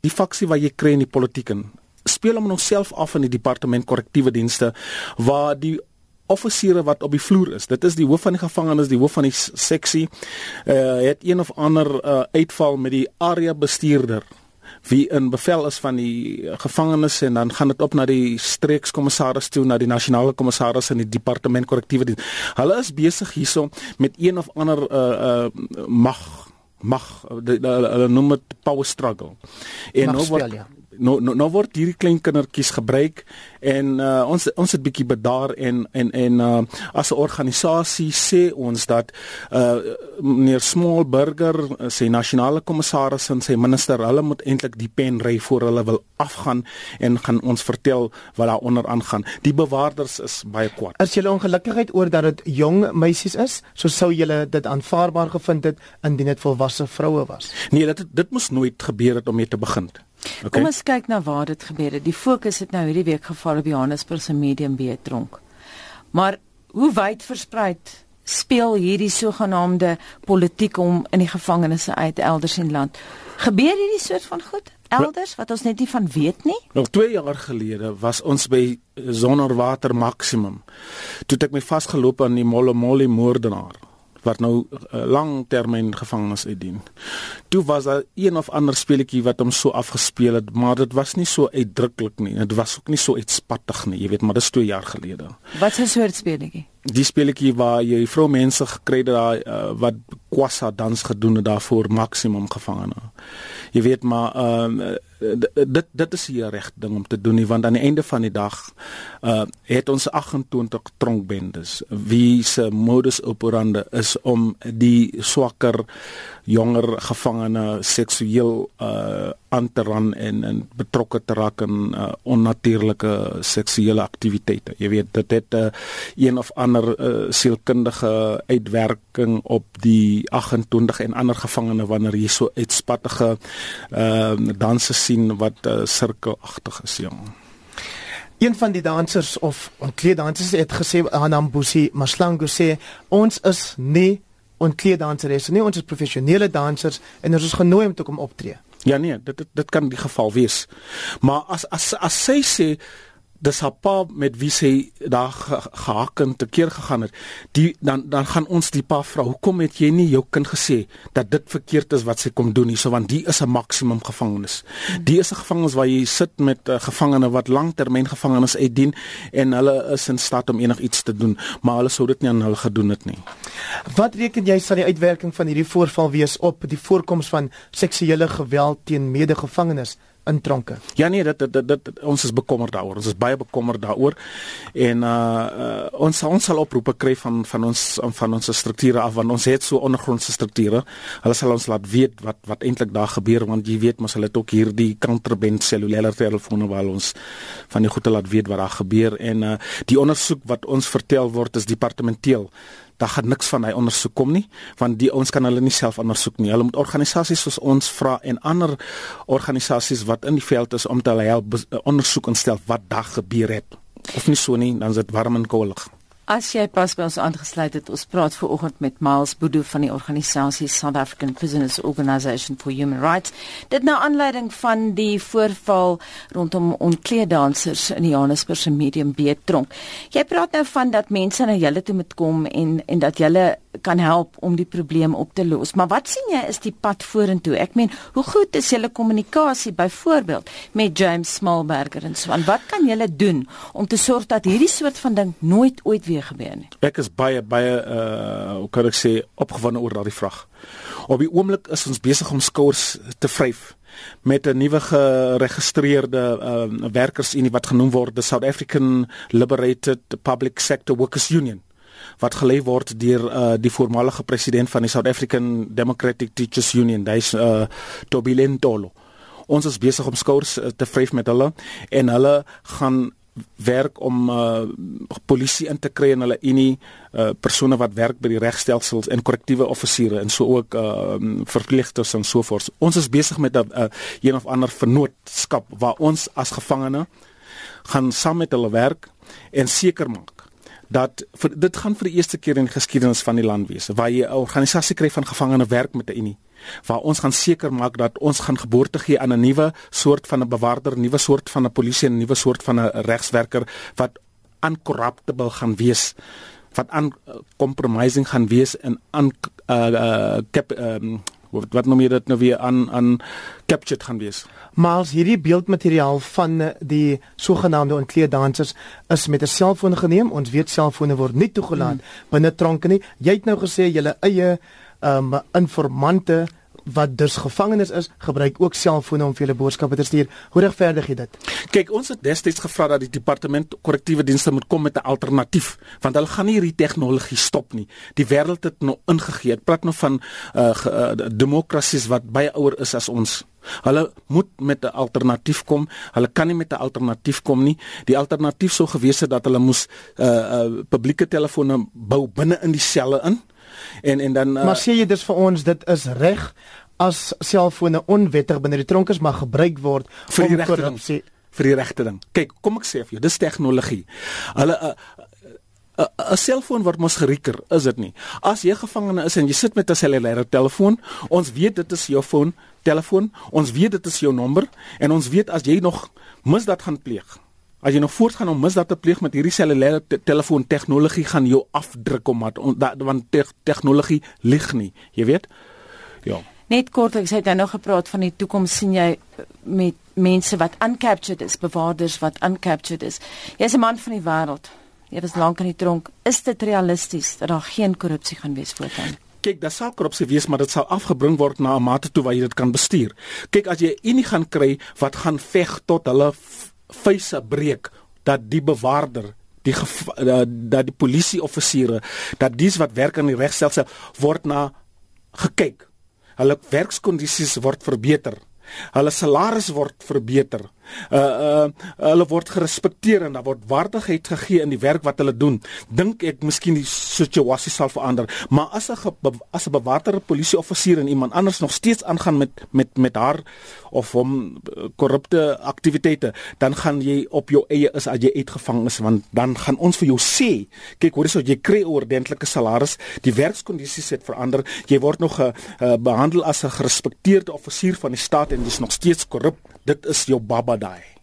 die faksie wat jy kry in die politiek in speel hom nog self af in die departement korrektiewe dienste waar die offisiere wat op die vloer is. Dit is die hoof van die gevangenes, die hoof van die seksie. Uh het een of ander uh, uitval met die area bestuurder wie in bevel is van die gevangenes en dan gaan dit op na die streekskommissaris toe na die nasionale kommissaris in die departement korrektiewe diens. Hulle is besig hierso met een of ander uh uh mag mag hulle noem dit power struggle. En nou word ja nou nou nou word hierdie klein kindertjies gebruik en uh, ons ons het bietjie bedaar en en en uh, as 'n organisasie sê ons dat uh, meneer Smallburger sê nasionale kommissaris en sy minister hulle moet eintlik die pen ry voor hulle wil afgaan en gaan ons vertel wat daar onder aangaan. Die bewaarders is baie kwaad. As jy ongelukkigheid oor dat dit jong meisies is, so sou jy dit aanvaarbaar gevind het indien dit volwasse vroue was. Nee, dit dit moes nooit gebeur het om mee te begin. Okay. Kom ons kyk na waar dit gebeur het. Die fokus het nou hierdie week geval op Johannesburg se Medium B tronk. Maar hoe wyd versprei speel hierdie sogenaamde politiek om in die gevangenes uit elders in land? Gebeur hierdie soort van goed elders wat ons net nie van weet nie? Nog 2 jaar gelede was ons by Sonnerwater Maximum. Toe het ek my vasgeloop aan die Molomoli moordenaar wat nou uh, lang termyn gevangenes uitdien. Toe was daar een of ander speletjie wat hom so afgespeel het, maar dit was nie so uitdruklik nie. Dit was ook nie so uitspattig nie, jy weet, maar dis 2 jaar gelede. Wat 'n soort speletjie? Die speletjie waar jy vrou mense gekry het daai uh, wat kwassa dans gedoen het daarvoor maksimum gevangene. Jy weet maar uh, dit dit is hier reg ding om te doen nie want aan die einde van die dag uh het ons 28 tronkbendes wie se modus operandi is om die swakker jonger gevangene seksueel uh aan te ran en en betrokke te raak in uh, onnatuurlike seksuele aktiwiteite. Jy weet dit het uh, een of ander uh, sielkundige uitwerking op die 28 en ander gevangene wanneer jy so uitspattige ehm uh, danse sien wat uh, sirkelagtig is, jong. Een van die dansers of ontkleeddansers het gesê Anambusi Maslangu sê ons is nie ontkleeddansers nie, ons is professionele dansers en ons is genooi om te kom optree. Ja nee, dit dit, dit kan die geval wees. Maar as as as sy sê dis haar pa met wie sy daar gehak en te keer gegaan het. Die dan dan gaan ons die pa vra, "Hoekom het jy nie jou kind gesê dat dit verkeerd is wat sy kom doen hierso want die is 'n maksimum gevangenis. Die is 'n gevangenis waar jy sit met uh, gevangene wat langtermyn gevangenes uitdien en hulle is in staat om enigiets te doen, maar hulle sou dit nie aan hulle gedoen het nie." Wat reken jy sal die uitwerking van hierdie voorval wees op die voorkoms van seksuele geweld teen medegevangenes? In tronke. Ja nee, dit dit, dit dit ons is bekommerd daaroor. Ons is baie bekommerd daaroor. En uh, uh ons ons sal oproepe kry van van ons van ons strukture af want ons het so ondergrondse strukture. Hulle sal ons laat weet wat wat eintlik daar gebeur want jy weet mos hulle het ook hierdie counterband cellulaire telefone waar ons van die goede laat weet wat daar gebeur en uh die ondersoek wat ons vertel word is departementeel daar gaan niks van hy ondersoek kom nie want die ons kan hulle nie self ondersoek nie. Hulle moet organisasies soos ons vra en ander organisasies wat in die veld is om te help ondersoek instel wat daar gebeur het. Of nie so nie, dan is dit warm en koelig. As jy pas by ons aangesluit het, ons praat ver oggend met Miles Boodoo van die organisasie South African Prisoners Organisation for Human Rights. Dit nou aanleiding van die voorval rondom onkleeddansers in die Johannesburg se Medium B tronk. Jy praat nou van dat mense na julle toe moet kom en en dat julle kan help om die probleem op te los. Maar wat sien jy is die pad vorentoe? Ek meen, hoe goed is julle kommunikasie byvoorbeeld met James Smallberger en so aan? Wat kan julle doen om te sorg dat hierdie soort van ding nooit ooit weer gebeur nie? Ek is baie baie uh hoe kan ek sê opgewonde oor daardie vraag. Op die oomblik is ons besig om skouers te vryf met 'n nuwe geregistreerde uh werkersunie wat genoem word the South African Liberated Public Sector Workers Union wat gelei word deur uh, die voormalige president van die South African Democratic Teachers Union, hy's uh, Tobilen Tolo. Ons is besig om skouers uh, te vryf met hulle en hulle gaan werk om uh, polisie in te kry en hulle unie uh, persone wat werk by die regstelsels en korrektiewe offisiere en so ook uh, verpleegsters en so voort. Ons is besig met 'n uh, een of ander vennootskap waar ons as gevangene gaan saam met hulle werk en seker maak dat vir, dit gaan vir die eerste keer in die geskiedenis van die land wees waar jy 'n organisasie kry van gevangene werk met 'n unie waar ons gaan seker maak dat ons gaan geboorte gee aan 'n nuwe soort van 'n bewaarder, nuwe soort van 'n polisie en 'n nuwe soort van 'n regswerker wat uncorruptible gaan wees wat aan compromising gaan wees en aan uh, uh cap, um, wat wat noem jy dit nou weer aan aan captured gaan wees. Maar as hierdie beeldmateriaal van die sogenaamde ontkleeddansers is met 'n selfoon geneem, ons weet selfone word nie toegelaat hmm. binne tronke nie. Jy het nou gesê julle eie um informante wat dus gevangenes is, gebruik ook selfone om vir hulle boodskappe te stuur. Hoe regverdig jy dit? Kyk, ons het destyds gevra dat die departement korrektiewe dienste moet kom met 'n alternatief, want hulle gaan nie hierdie tegnologie stop nie. Die wêreld het nou ingegee. Ek praat nou van uh, uh demokrasies wat baie ouer is as ons. Hulle moet met 'n alternatief kom. Hulle kan nie met 'n alternatief kom nie. Die alternatief sou gewees het dat hulle moes uh uh publieke telefone bou binne in die selle in En en dan uh, Maar sê jy dis vir ons dit is reg as selfone onwettig binne die tronk is mag gebruik word vir die korrupsie vir die regte ding. Kyk, kom ek sê vir jou, dis tegnologie. Hulle 'n uh, 'n selfoon word mos gerieker, is dit nie? As jy gevangene is en jy sit met 'n cellulaire telefoon, ons weet dit is jou foon, telefoon, ons weet dit is jou nommer en ons weet as jy nog misdaad gaan pleeg, As jy nog voortgaan om misdaad te pleeg met hierdie cellulêre te telefoon tegnologie gaan jou afdruk om wat want te tegnologie lieg nie, jy weet? Ja. Net kort, ek het nou gepraat van die toekoms sien jy met mense wat uncaptured is, bewaarders wat uncaptured is. Jy's 'n man van die wêreld. Jy was lank in die tronk. Is dit realisties dat daar geen korrupsie gaan wees voortaan? Kyk, daar sal korrupsie wees, maar dit sal afgebring word na 'n mate toe waar jy dit kan bestuur. Kyk, as jy unie gaan kry wat gaan veg tot hulle vuise breek dat die bewaarder die dat, dat die polisieoffisiere dat dies wat werk aan die regstelsel word na gekyk. Hulle werkskondisies word verbeter. Hulle salarisse word verbeter uh uh hulle word gerespekteer en daar word waardigheid gegee in die werk wat hulle doen. Dink ek miskien die situasie sal verander, maar as 'n as 'n bewaarde polisieoffisier en iemand anders nog steeds aangaan met met met haar of hom uh, korrupte aktiwiteite, dan gaan jy op jou eie is as jy uitgevang is want dan gaan ons vir jou sê, kyk hoor hierso jy kry 'n ordentlike salaris, die werkskondisies het verander, jy word nog ge, uh, behandel as 'n gerespekteerde offisier van die staat en jy's nog steeds korrup. Dit is jou baba die.